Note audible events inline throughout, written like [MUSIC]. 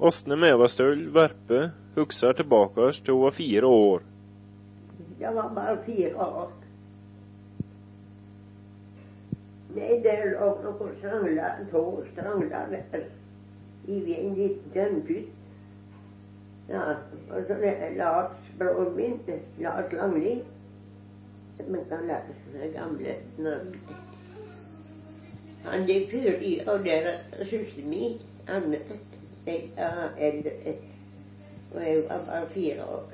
Åsne Mevastøl Verpe husker tilbake til hun var fire år. Jeg var bare fire år. Nei, det lå noen strangler, to strangler der i en liten tønnpytt. Ja, og så det er Lars, broren min, Lars Langli, som man kan lære seg gamle navnet. Han gikk før i, og der er søsteren min, Anne, og jeg var bare fire år.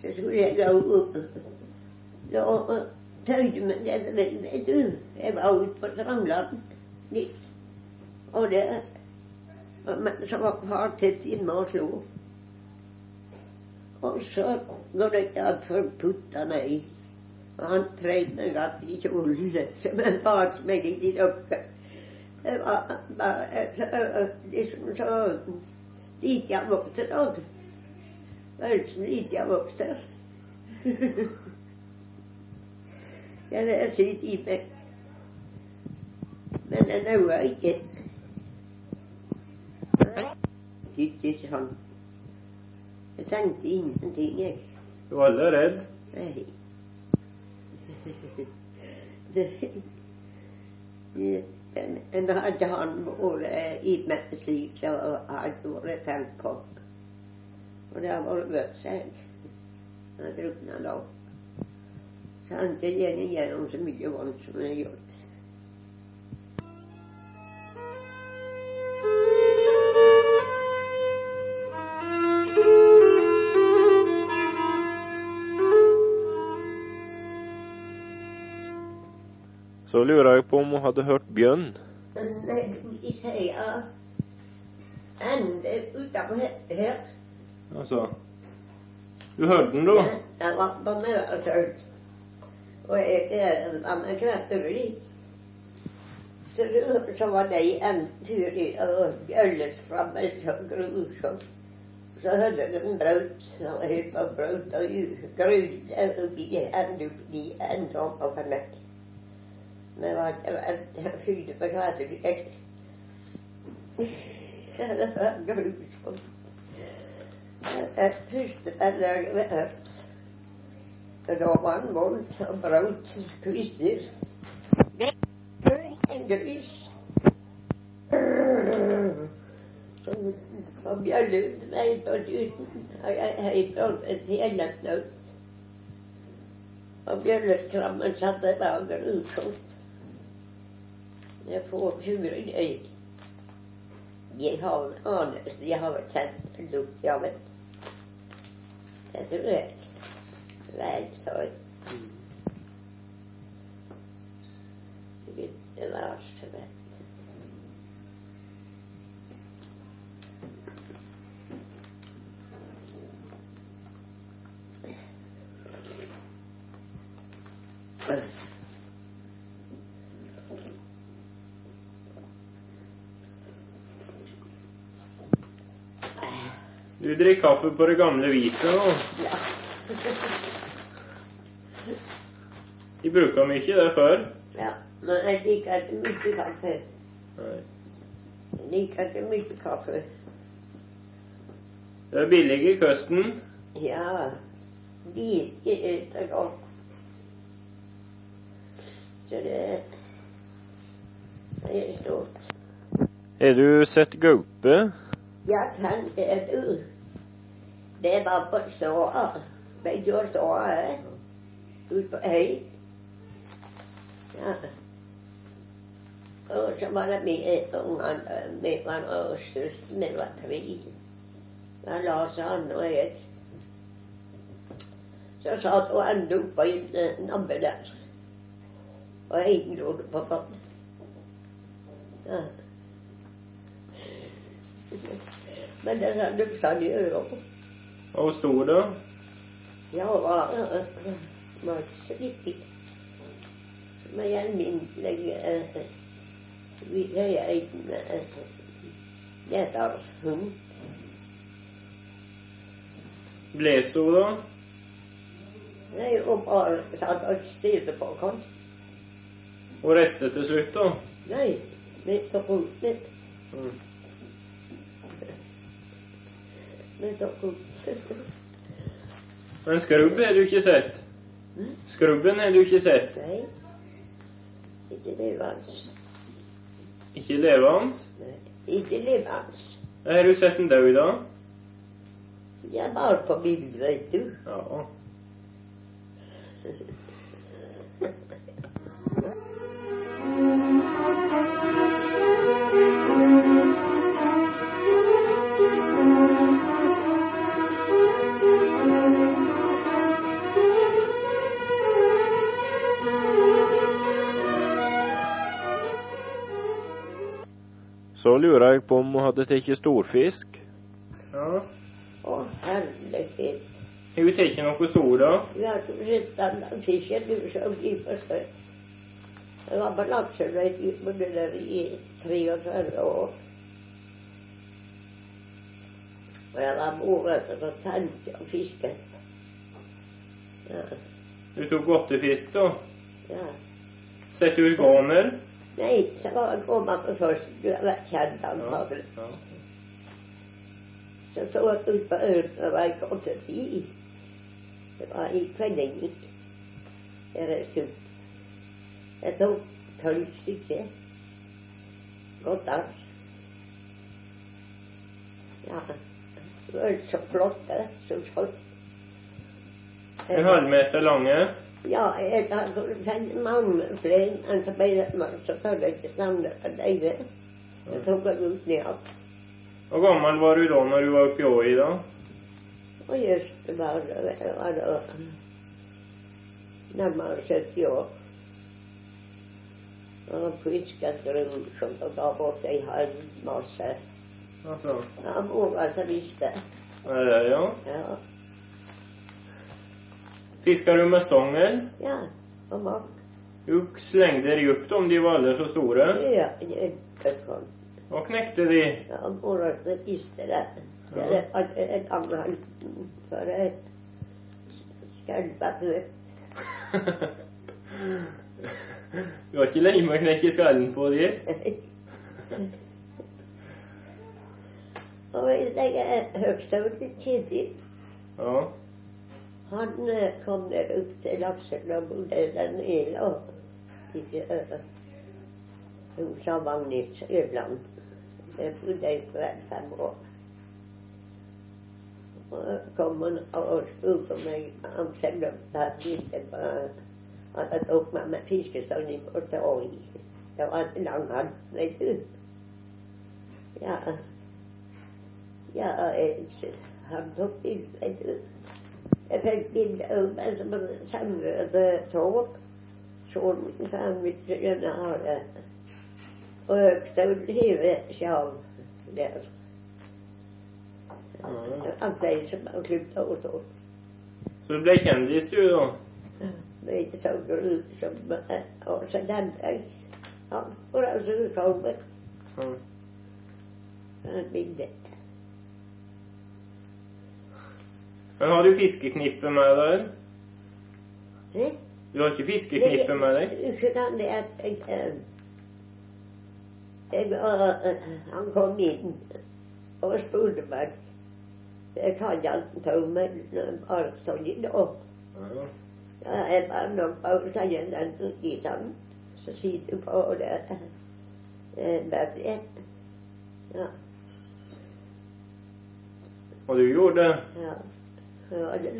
Så skulle jeg gå opp. Da tøyde meg det, vet du. Jeg var ute på Strandland. Og det så var far tett inne og slo. Og så går det ikke an for putta meg. Og han trev meg att i kjolen, men bar meg ikke i dere. Det var bare så, liksom så lite jeg vokste da. Følelsen lite jeg vokste. Det er sydd i meg. Men den er jo ikke Ikke sånn. Jeg tenkte ingenting, jeg. Du var aldri redd? Nei. Det, det, men hadde han vært i meg slik, så hadde det vært tenkt på. Og det har vært godt seg. Han drukna da. Så han gjennom gjennom så mye vondt som har gjort. Så lurer jeg på om hun hadde hørt bjønn. Men de sier ende utenfor her. Altså Du hørte den, da? Jeg var på Møresøl. Og jeg var med kvetteri. Så, så var det en tur i og bjølles framme så hadde de brøt, og helt på brøt og grud og vi endte opp i en sånn var det første eller jeg hørt. Det var han vondt og braut kvister. En gris. Og bjølle meg på uten opp et helaknaut. Og bjøllestrammen satte dagen grusomt. Jeg får huret jeg. Jeg har en anelse, jeg har kjent lukt av det. Det tror jeg. Verktøy. Det verste, vet du. Du drikker kaffe på det gamle viset, nå? Ja. De bruka mye det før. ja. Men jeg liker ikke mye kaffe. Nei. Jeg liker ikke mye kaffe. Det er billig i kosten. Ja. Like og godt. Så det det er stort. Har du sett gaupe? Ja, kan det du. Det var på ståa. Begge ståa ute på øy. Ja. Og så var det med ungene, med meg og søsteren, var tre. Da la seg han og jeg. Så satt hun enda oppe i nabbe der. Og jeg grodde på vann. Ja. Men det sa luktene i øret. Og hun sto der. Ja, var, var ikke så viktig. Som en alminnelig uh, lederhund. gjeterhund. Bles hun da? Nei, og bare satt og stirret på oss. Og reiste til slutt, da? Nei, midt på foten. Mm. med sånn Men skrubb har du ikke sett? Mm. Skrubben har du ikke sett? Nei. Ikke levende. Ikke levende? Nei. Ikke levende. Har du sett den død, da? Ja, bare på bildet, vet du. Ja. [LAUGHS] lurer jeg på om hun hadde tatt storfisk. Ja. Å, fisk. Har hun tatt noe stor, da? Du har ikke den fisken du som de forstår. Jeg var på Lakselv i bodde i 43 år. Og jeg var morete og tente og fisket. Ja, Du tok åttefisk, da? ja. Sett Nei, så var jeg kommet på først. Du har vært kjent antakelig. Ja. Så så jeg ut på øen og var jeg kommet i. Det var i Kvenning. Det er sunt. Jeg tok tolv stykker. Godt av. Ja. Det var så flott, det. som flott. En halvmeter lange? Ja, jeg har funnet mange flere ble meg, så tør jeg ikke navnet for deg. Jeg tok det ut ned. Hvor gammel var du da når du var oppe i Åi, da? Og just det var, da nærmere 70 år. Og fisket grusomt som ga bort ei halv masse. Altså, Ja, mora som visste. det ja? Ja, Fisker du med stongel? ja, og mat. Du slengde djupt om de var alle så store. Ja, kjempegodt. Og knekte de? Ja, mora som visste det. Det er et, et annet for et nøtt. Du var [LAUGHS] ikke lenge med å knekke skallen på de? [LAUGHS] Og jeg er høgstøvlet tidlig. Ja. Han eh, kom ned opp til bodde der. Og ikke øh, Hun sa Magnus Øland. Jeg bodde vel fem år. Og kom han og spurte meg om selv om det hadde tok med meg fiskestang i bort til Det var en lang hand, vet du. Ja, ja jeg, han tok bilde, vet du. Jeg fikk bilde av meg som en samrøde tog. Sånn kan vi ikke ha det. Og Høgstøl hever sjal der. Av de som har klippet av så. Så du ble kjendis, du, da? Det er ikke så ut som Åse jeg. Han var altså utholdt. Ja. Et Men har du fiskeknippe med deg? Hæ? Du har ikke fiskeknippe med deg? Unnskyld, det er jeg eh, jeg, eh, Han kom inn og spurte meg Jeg ikke alt ta med bare sånn i dag. Ja. Jeg var nå bare sier den i den. Så sitter du på det er bare Ja, Og du gjorde det? ja. Altså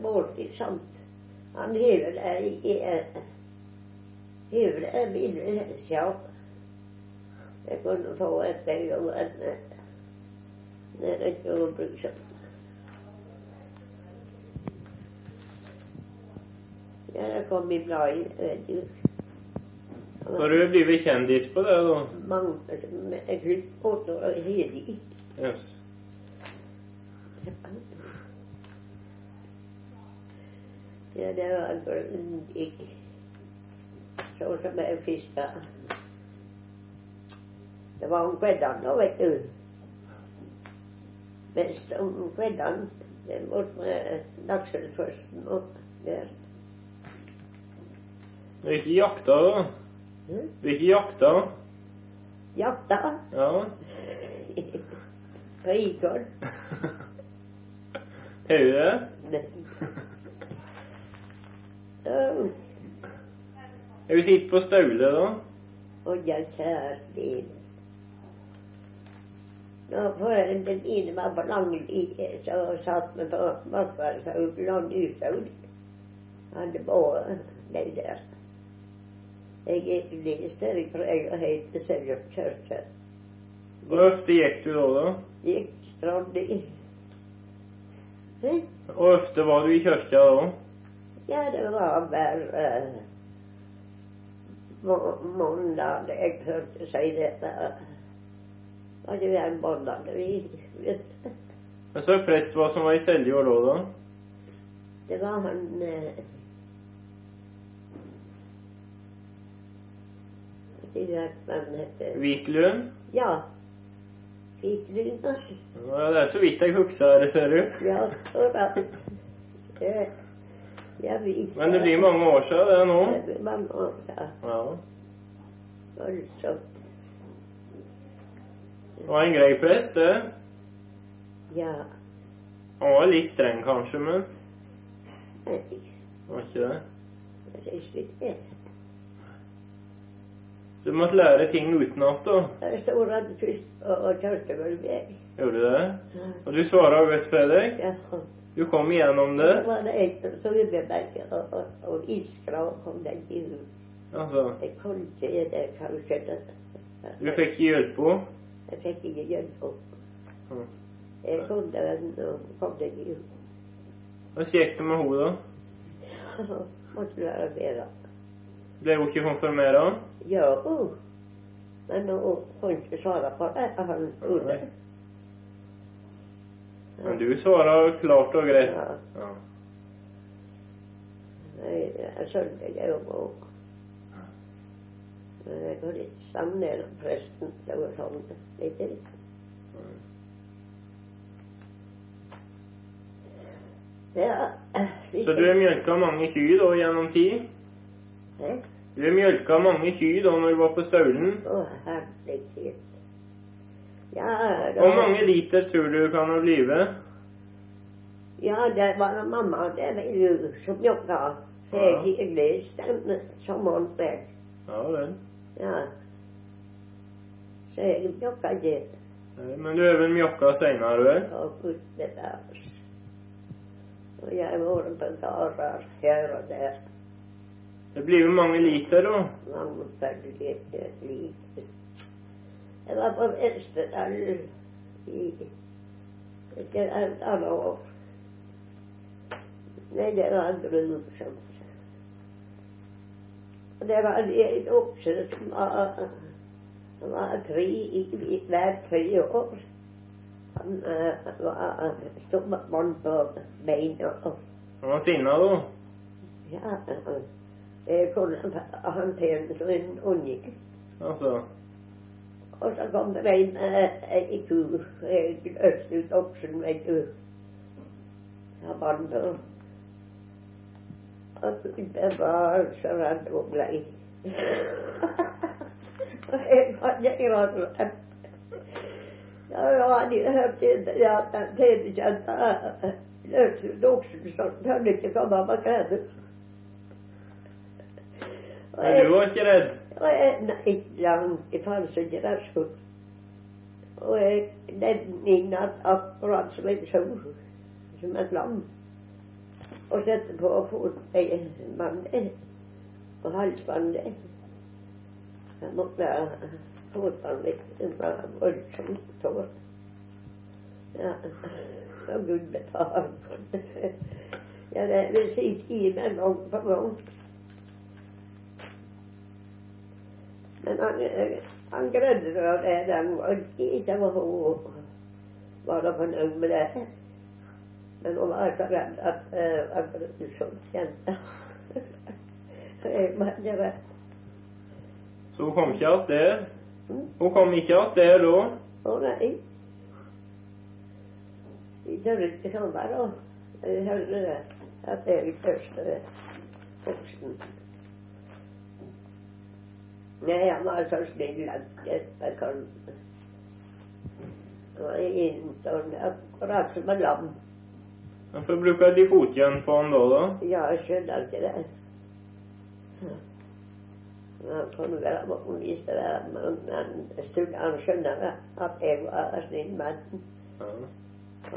måltid samt. Han hever det Hever det bildet ja. Jeg kunne få et og en nede i jordbruket. Jeg kom i bladet, vet du. Så du er blitt kjendis på det, da? Mange med klipp og hedig. Yes. Ja, det var grundig. Sånn som jeg fiska. Det var om kveldene nå, vet du. Mest om kveldene. Det bort med lakseførsten og der. Du gikk i jakta, da? Mm. Du ikke jakta? Jakta Ja. [LAUGHS] [LAUGHS] på Ikon. Har du det? Oh, Har du sittet på Staule, da? Å, jeg kjære din. Når foreldrene mine var på Langli, så satt vi på Markvardshaugland utover. Hadde båret ned der. Jeg fra jeg helt til Seljem kirke. Hvor ofte gikk du da? da? Gikk stadig. Hvor ofte var du i kirka da? Ja, det var hver uh, måned jeg hørte si dette. Var det hver måned vi vet. du. Men så prest hva som var i Seljord da, da? Det var han uh, Ikke hva heter. Viklund? Ja. Ja, det er så vidt jeg husker det, ser du. Ja, akkurat. Jeg visste Men det blir mange år siden det nå. Det blir mange år siden. Ja. Voldsomt. Det var en grei prest, det. Ja. Han var litt streng kanskje, men Nei, var ikke det. jeg syns ikke det. Du måtte lære ting utenat, da. Jeg sto rett først vel meg. Gjorde du det? Og du svara godt, Fredrik. Ja. Du kom igjennom det? det. var det en som vi ble begge og, og, og iskra og kom den inn. Altså, Jeg kunne ikke det, kanskje. du fikk ikke hjelp på. Jeg fikk ikke hjelp. henne. Jeg kunne den og kom den inn. Hvordan gikk det med henne, da? [LAUGHS] Måtte være bedre. Ble hun ikke konfirmert? Ja, oh. men hun kunne ikke svare på det. Han gjorde det. Men du svarer klart og greit. Ja. Ja. Nei, jeg skjønner det jo òg. Men jeg går ikke sammen presten som var sånn. litt du? Ja, Så du har mjølka mange kyr da gjennom tid? Hæ? Du mjølka mange kyr da når du var på Staulen? Å, herlighet. Ja, da, Hvor mange liter tror du kan ha blitt? ja, det var mamma, det var jo som jobba. Så Ja. jeg leste den som hun ble. Ja vel. Ja. Så jeg jobba det. Men du har vel mjølka seinere, vel? Og putte der. Og jeg har vært på gårder her og der. Det blir jo mange liter, da? Mange følger lite. Jeg var på Vensterdal i et annet år. Men det var grusomt. Og det var en okse som var, var tre i hver tre år. Han uh, var stummann på beina. Han var sinna, da? Ja, jeg kunne håndtere den unge. Altså. Og så kom det en ei ku. Jeg løste ut oksen, vet du. Ja, bånd og det var så redd og blei. Jeg var ikke redd. Jeg hadde hørt at den tjenestejenta løste ut oksen, så tørde ikke komme med kreden. Men du ikke redd? nei, langt i det skulle. Og jeg ledde inn at akkurat som jeg sau, som et lam. Og sette på fotbandet og halsbandet. Jeg måtte ha fotbandet det var voldsomt tår. Ja, og Gud betale for det. Ja, det vil si time gang på gang. Men han, han greide det av det han var ikke var hun var da fornøyd med det. Men hun var så redd at han det ble jente. [LAUGHS] Jeg var ikke redd. Så hun kom ikke att der? Mm. Hun kom ikke att der da? Å nei. Vi tør ikke sånn der da. Jeg hørte det. At jeg første oksen. Kan Han var innstående akkurat som en lam. Hvorfor bruker de fotjern på han da, da? Ja, jeg skjønner ikke det. Han kan være være, men han skjønner at jeg var en snill mann. Ja.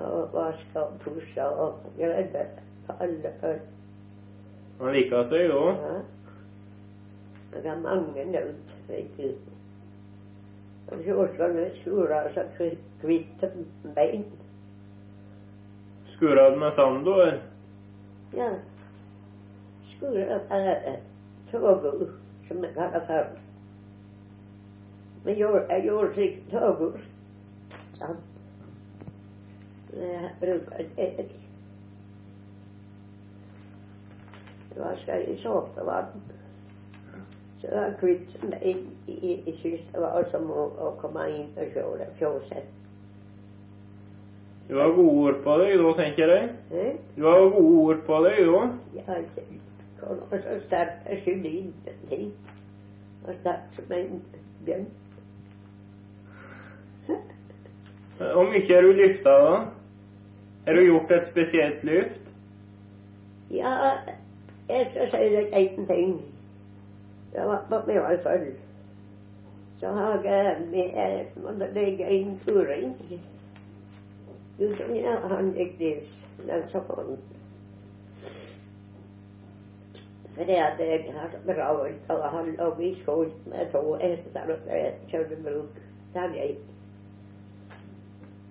Og vaska og pussa og greide alle øl. Han liker seg da. Ja. Har mange nødt, vet du. Og så skal vi skure så kvitt bein. Skura du med sand da? Ja. Skura med tågur, som jeg kaller for. Men jeg, gjorde slik togur. Ja. Jeg bruker det. var skal i såpe vann? Så det var kvitt i, i, i siste var som å, å komme inn det fjøset. Du har gode ord på deg da, tenker jeg. Eh? Du har gode ord på deg da. Ja, han var så sterk jeg skjønte ingenting. Og sterk som en bjørn. [LAUGHS] Hvor mye er du lyfta da? Har du gjort et spesielt lyft? Ja, jeg skal si deg en ting. Det var på meg full. Så har jeg med legge inn kuring. Gutten han gikk dit, den kom. Fordi at jeg har travelt, og han lå i skolen med to hester og jeg kjørte bruk. Der jeg.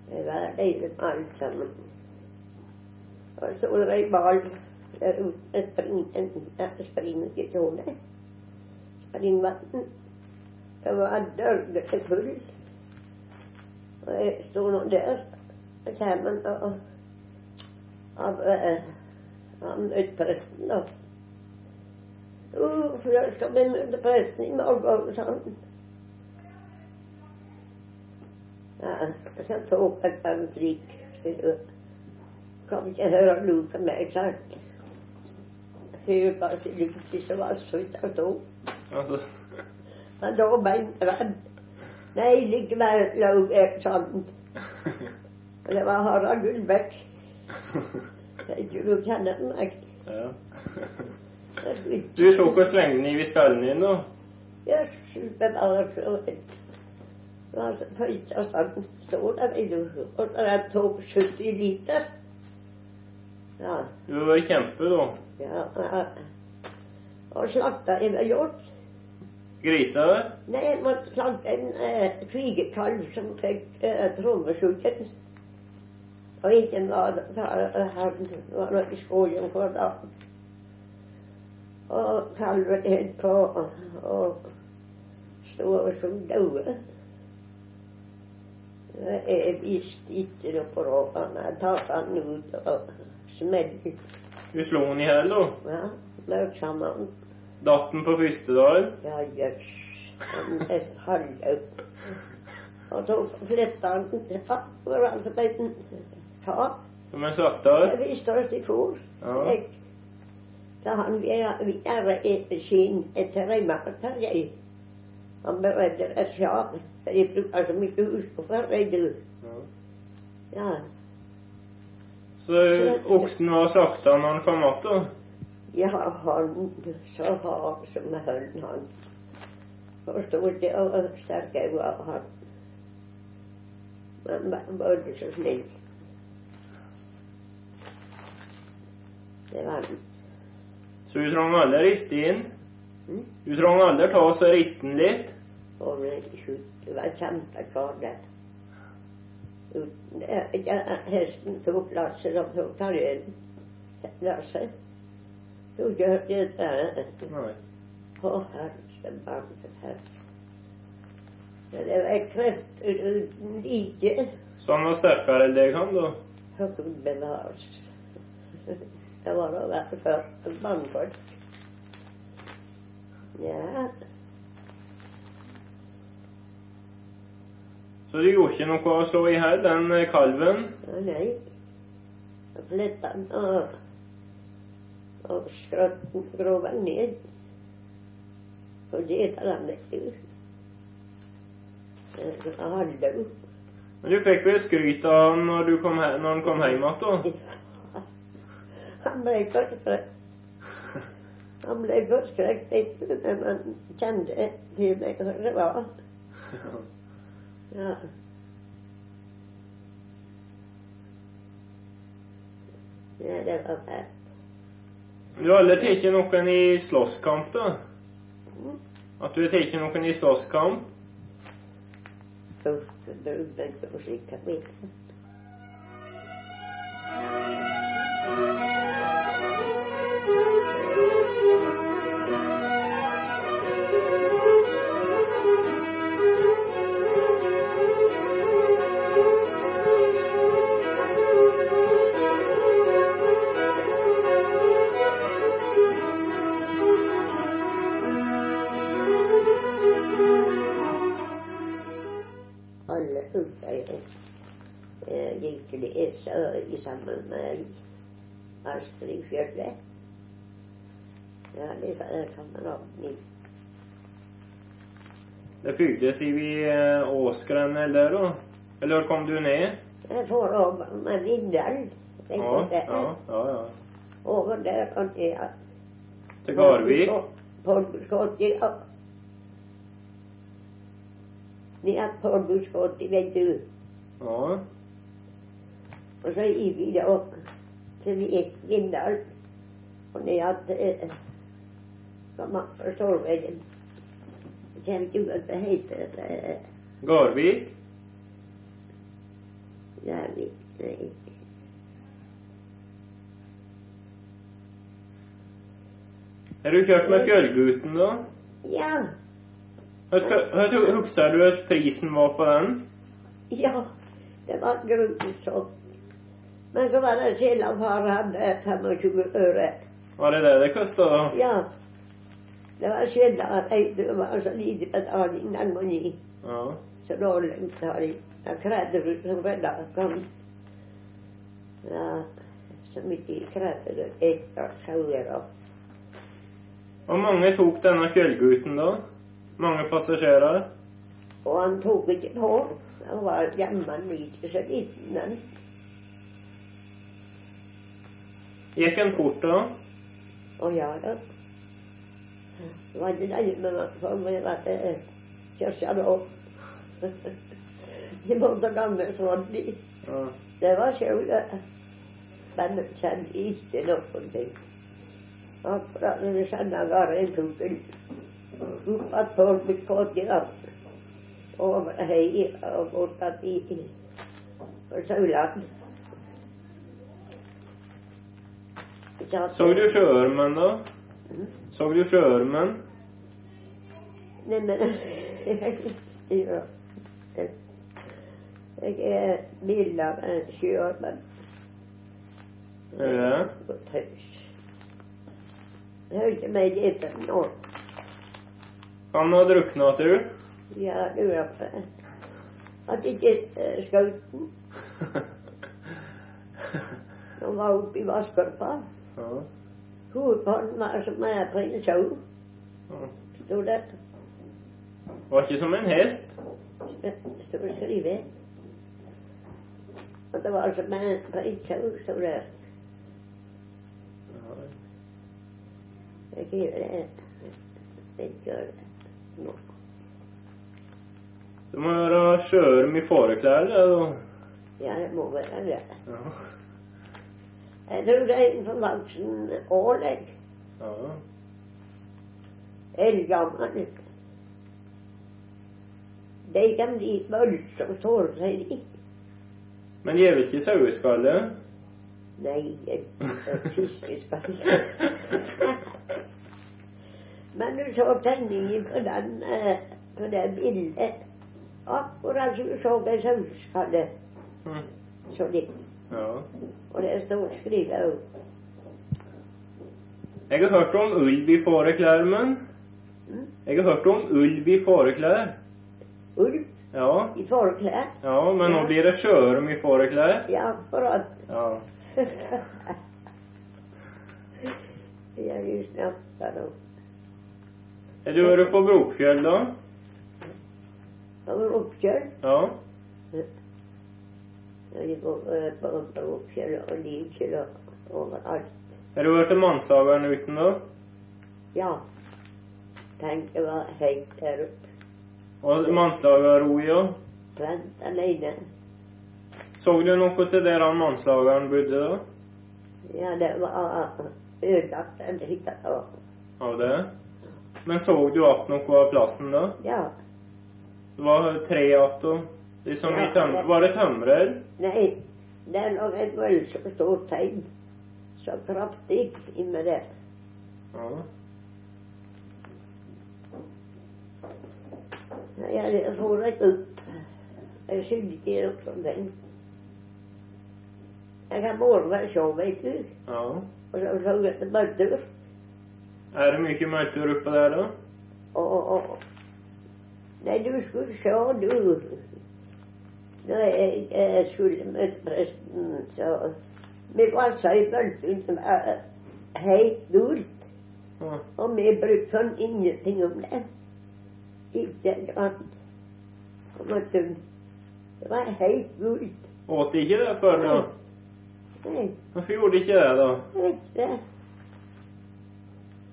Det var deilig med alt sammen. Og så var det en ball der ute, spring, en springtone. Jeg nå der. Og kommer av, av eh, han møtepresten, da. Uff, jeg skal bli møtepresten i morgen, sa han. Ja, så tok jeg en slik, sier du. Kan ikke høre lyd på meg, sa han. Hun var så var det søt og to. Altså, Men da ble han redd. Jeg sånn. Og det var Harald Gullbekk. tror du kjenner den. Jeg Ja. Du tok slengte den i skallen din da. Ja, skulle bare så Det var så høyt og sånn. Så der i du. Og det tok 70 liter. Ja. Du var kjempe da. ja. Og slakta en hjort. Griser? Nei, jeg måtte en eh, kvigekalv som fikk eh, trommesjuken. Og ikke var han var i skogen hver da. Og kalven holdt på og sto og så døde. Jeg visste ikke noe på råd. Jeg tok han ut og smelte. Du slo han i hjel da. Ja, løp sammen. Datt den på første dag. Ja, jøss. Han er halvdød. Og så flytta han den det var altså på en tak. Som en. Jeg visste oss i fjor. Ja. Så da han videre sin marter, jeg. Han beredte et sjal. Jeg bruker så mye husk for ei du. Ja. Ja. Så oksen var slakta når han kom att Ja, han så hard som høll han. Forstod det, og sterk jeg var han. Men han ikke så snill. Det var han. Så du trang aldri riste inn? Mm. Du trang aldri ta oss og riste den litt? Og det det var kjempekar ja, Hesten tok lasset og tok karrieren. Lasset. Tok ikke det bare. Nei. Å, herre barn, her. Men det var krefter uten like. Så han var sterkere enn deg, han da? Gud bevares. Det var å være først mannfolk. Ja, Så du gjorde ikke noe å slå i hjel den eh, kalven? nei. Jeg flytta den og, og skrotten grov han ned. Vet du. Eh, Hallo. Men du fikk vel skryt av han når, du kom når han kom hjem igjen, da? Han ble forskrekket. Han ble forskrekket når han kjente meg hva det var. Ja. Ja, det var fælt. Du aldri tatt noen i slåsskamp? Mm. At du tatt noen i slåsskamp? Så drog den på skikka Det bygdes i vi eh, Åsgren eller da? Eller kom du ned? Jeg får over med Vindal. Ja, ja, ja. ja. Over der og ned. Til Garvik? Porbuskottet, ja. har Porbuskottet, vet du. Ja. Og så gikk vi da til Vi- Vindal. Og ned til forstår vel Jeg kjenner ikke hva det heter. Garvik? Garvik? Nei. Har du kjørt med Fjellgutten, da? Ja. Husker du at prisen var på den? Ja. Det var grunnsolgt. Men så var det Kjell far hadde 25 øre. Var det det det kosta? Ja. Det var Kjell jeg var så lite betaling den gangen. Ja. Så da lønte de. Da krevde som redda kom. Ja, så mye krevde det etter sauer og Hvor mange tok denne Fjellgutten, da? Mange passasjerer? Og han tok ikke på. Han var hjemme like så liten. han. Gikk han fort, da? Å ja da. Det var for meg at det kjørte da. De måtte gammel. Ja. Det var sjøl. Men kjente ikke noen ting. Akkurat når de kjente var en fugl. Opp at på Bukotja. Over hei og bort at i Sauland. Så du sjøormen, da? Mhm. Så du sjøormen? Neimen ja. Jeg er mildere av en sjøormen. Jeg hørte meg etter nå. Han har drukna, tror du? Jeg lurer på at ikke skauten som [LAUGHS] var oppe i Vaskorpa. ja. Hovedparten var som en sau, sto det. Var ikke som en hest. Sto skrevet. Og det var som en sau, sto det. Jeg skriver det. Gjør det. Det må være sjøorm i fåreklær, da. Ja, det må være det. Ja. Jeg tror det er innenfor forvoksen årlegg. ja. Eldgammel. De kan bli voldsomt såre seg de. Men gjør vel ikke saueskalle? Nei, jeg [LAUGHS] fiskeskall. Men du så tegningen på den, eh, på det bildet. Akkurat som du så en saueskalle. Mm. Så det. Ja. Og det står skrevet òg. Jeg har hørt om ulv i fåreklær, men Mm. Jeg har hørt om ulv i fåreklær. Ulv Ja. i fåreklær? ja, men nå blir det sjøorm i fåreklær. Ja, akkurat. Ja. [LAUGHS] Jeg snakker nå. Har du vært på Brokfjell, da? På Brokfjell? Ja. Eh, Oppkjøl og Livkjøl og overalt. Har du vært til Mannshaveren uten, da? Ja. Tenk, det var høyt der oppe. Og Mannslagerroja? Plent alene. Så du noe til der han mannslageren bodde, da? Ja, det var ødelagt en hytte. Av det? Men så du att noe av plassen, da? Ja. Det var tre att og liksom i tøm Var det tømrer? Nei, det lå et voldsomt stort tegn. Så kraftig inni der. Ja. Jeg for ikke opp. Jeg skyldig ikke opp som den. Jeg kan morgen se, vet du. ja. Og så så jeg etter bøtter. Er det mye mørkere oppe der, da? Og, og, og. Nei, du skulle se, du. Når jeg, jeg skulle møte presten, så Vi var så i bølgen som var helt gult. Mm. Og vi brukte sånn ingenting om det. Ikke en grann. Det var helt gult. Åt ikke det før, da? Nei, Hvorfor gjorde de ikke det, da? jeg vet ikke.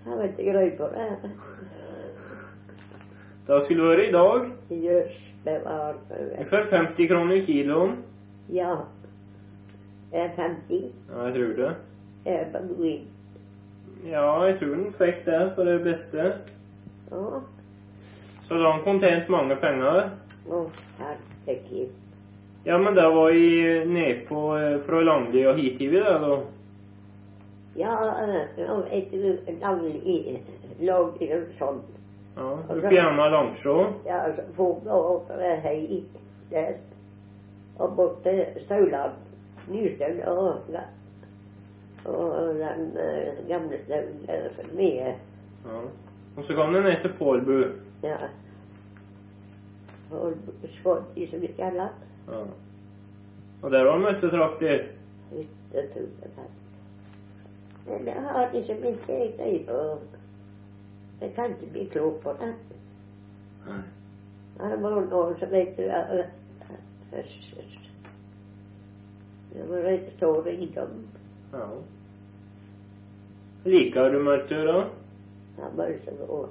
Jeg vet ikke grøy på det. Det skulle vært i dag. Jøss, bevare Vi var For 50 kroner kiloen. Ja. Jeg er 50. Ja, jeg tror det. Jeg på Guin. Ja, jeg tror den fikk det for det beste. Ja. Så da har han kontent mange penger. å, herregud. Ja, men det var i nedpå eh, fra Langli og hit hitover, det, da. Ja, jeg tror, vet du, daglig lå jo sånn. Ja, Anna Langsjå. Ja, så for å åpne hei der. Og bort til Stauland. Nystøl og, og den uh, gamle staulen for mye. Ja. Og så kom den ned til Pålbu. Ja. Og skått i som vi kaller Ja. Og der var møtetrakter. hytteturen her. Men det har liksom ikke jeg greie på. Jeg kan ikke bli klok på det. Nei. Det var noen som at Det var en stor rikdom. Ja. Liker du mørktura? Ja, var så god.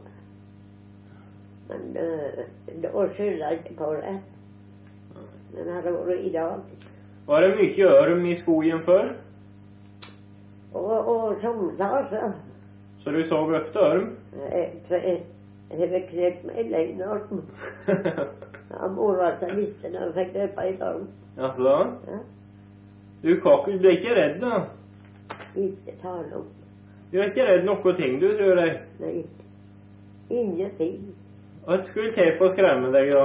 Men uh, da skylder jeg ikke på det. Men hadde vært i dag. Var det mye ørm i skogen før? Og, og som da, så Så du sov ofte ørm? jeg, jeg, har knekt meg lenge. [LAUGHS] Ja, mora som visste når jeg fikk løpe i dag. Jaså? Ja. Du Kaku, ble ikke redd, da? Ikke tale om. Du er ikke redd noen ting, du, tror jeg. Nei. Ingenting. Hva skulle til for å skremme deg, da?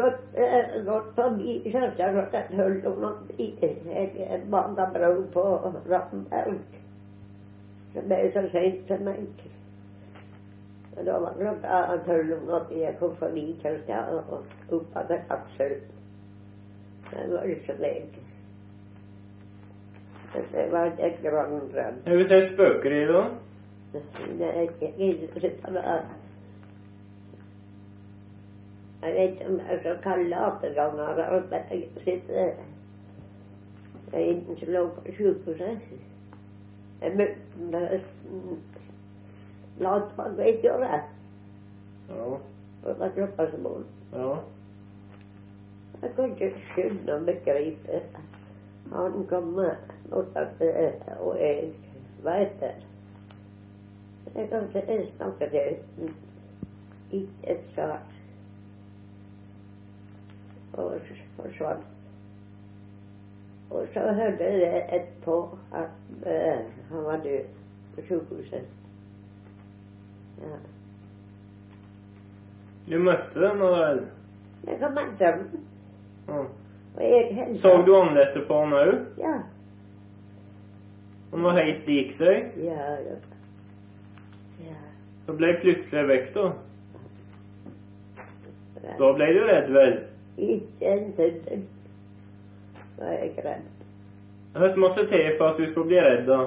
Gått, eh, gått forbi kirka og et hull om noe i Jeg banda brød på Rappenberg. Så ble det så sent til meg. Og da var klokka tolv om natta jeg kom forbi kirka og opp til Aksel. Det var så lenge. Det var et grønn Har du sett spøker i? Nei, jeg gidder ikke sitte det. Jeg vet ikke om jeg skal kalle ateganger, men jeg sitter Det er en som lå på sykehuset. Jeg møtte ham nesten langt bak ei dør. Ja. Og det var klokka som var. Ja. Jeg kan ikke skjønne og begripe. Han kom bort til og jeg vet det. Jeg kan ikke snakke til uten ikke et svar. Og s- forsvant. Og så hørte jeg etterpå at eh, han var død på sykehuset. Ja. Du møtte den, eller? Jeg kom møte dem. Og jeg hentet Så du anlettet på han òg? Ja. Han var helt lik seg. Ja, ja. Ja. Så ble plutselig vekk, da. Da ble du redd, vel? Ikke en sekund var jeg redd. Hva måtte til for at du skulle bli redd, da?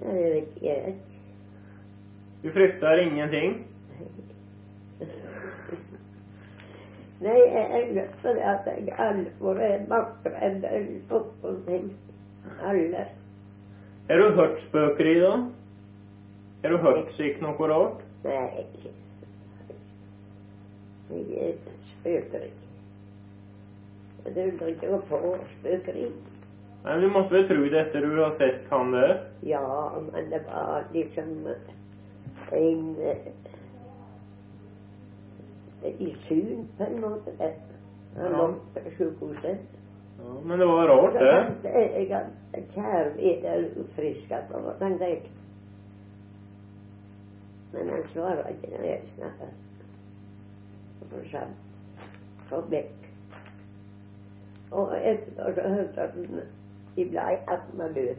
Ja, det vet jeg ikke. Du frykter ingenting? Nei, jeg er nødt til det at jeg alvor er vakrere enn noen ting. Alle. Har du hørt spøker i da? Har du hørt slik noe rart? Nei. Jeg spøker ikke. Jeg undrer ikke på spøkeri. Nei, Du måtte vel tro det etter du har sett han der? Ja, men det var liksom en i syn på en måte. det. Han lå på sykehuset. Ja, men det var rart, det. jeg at kjære veder ufriska på, tenkte jeg. Men han svarer ikke når jeg snakker. For forsvant. For vekk. Og etterpå så hørte at de blei at han død.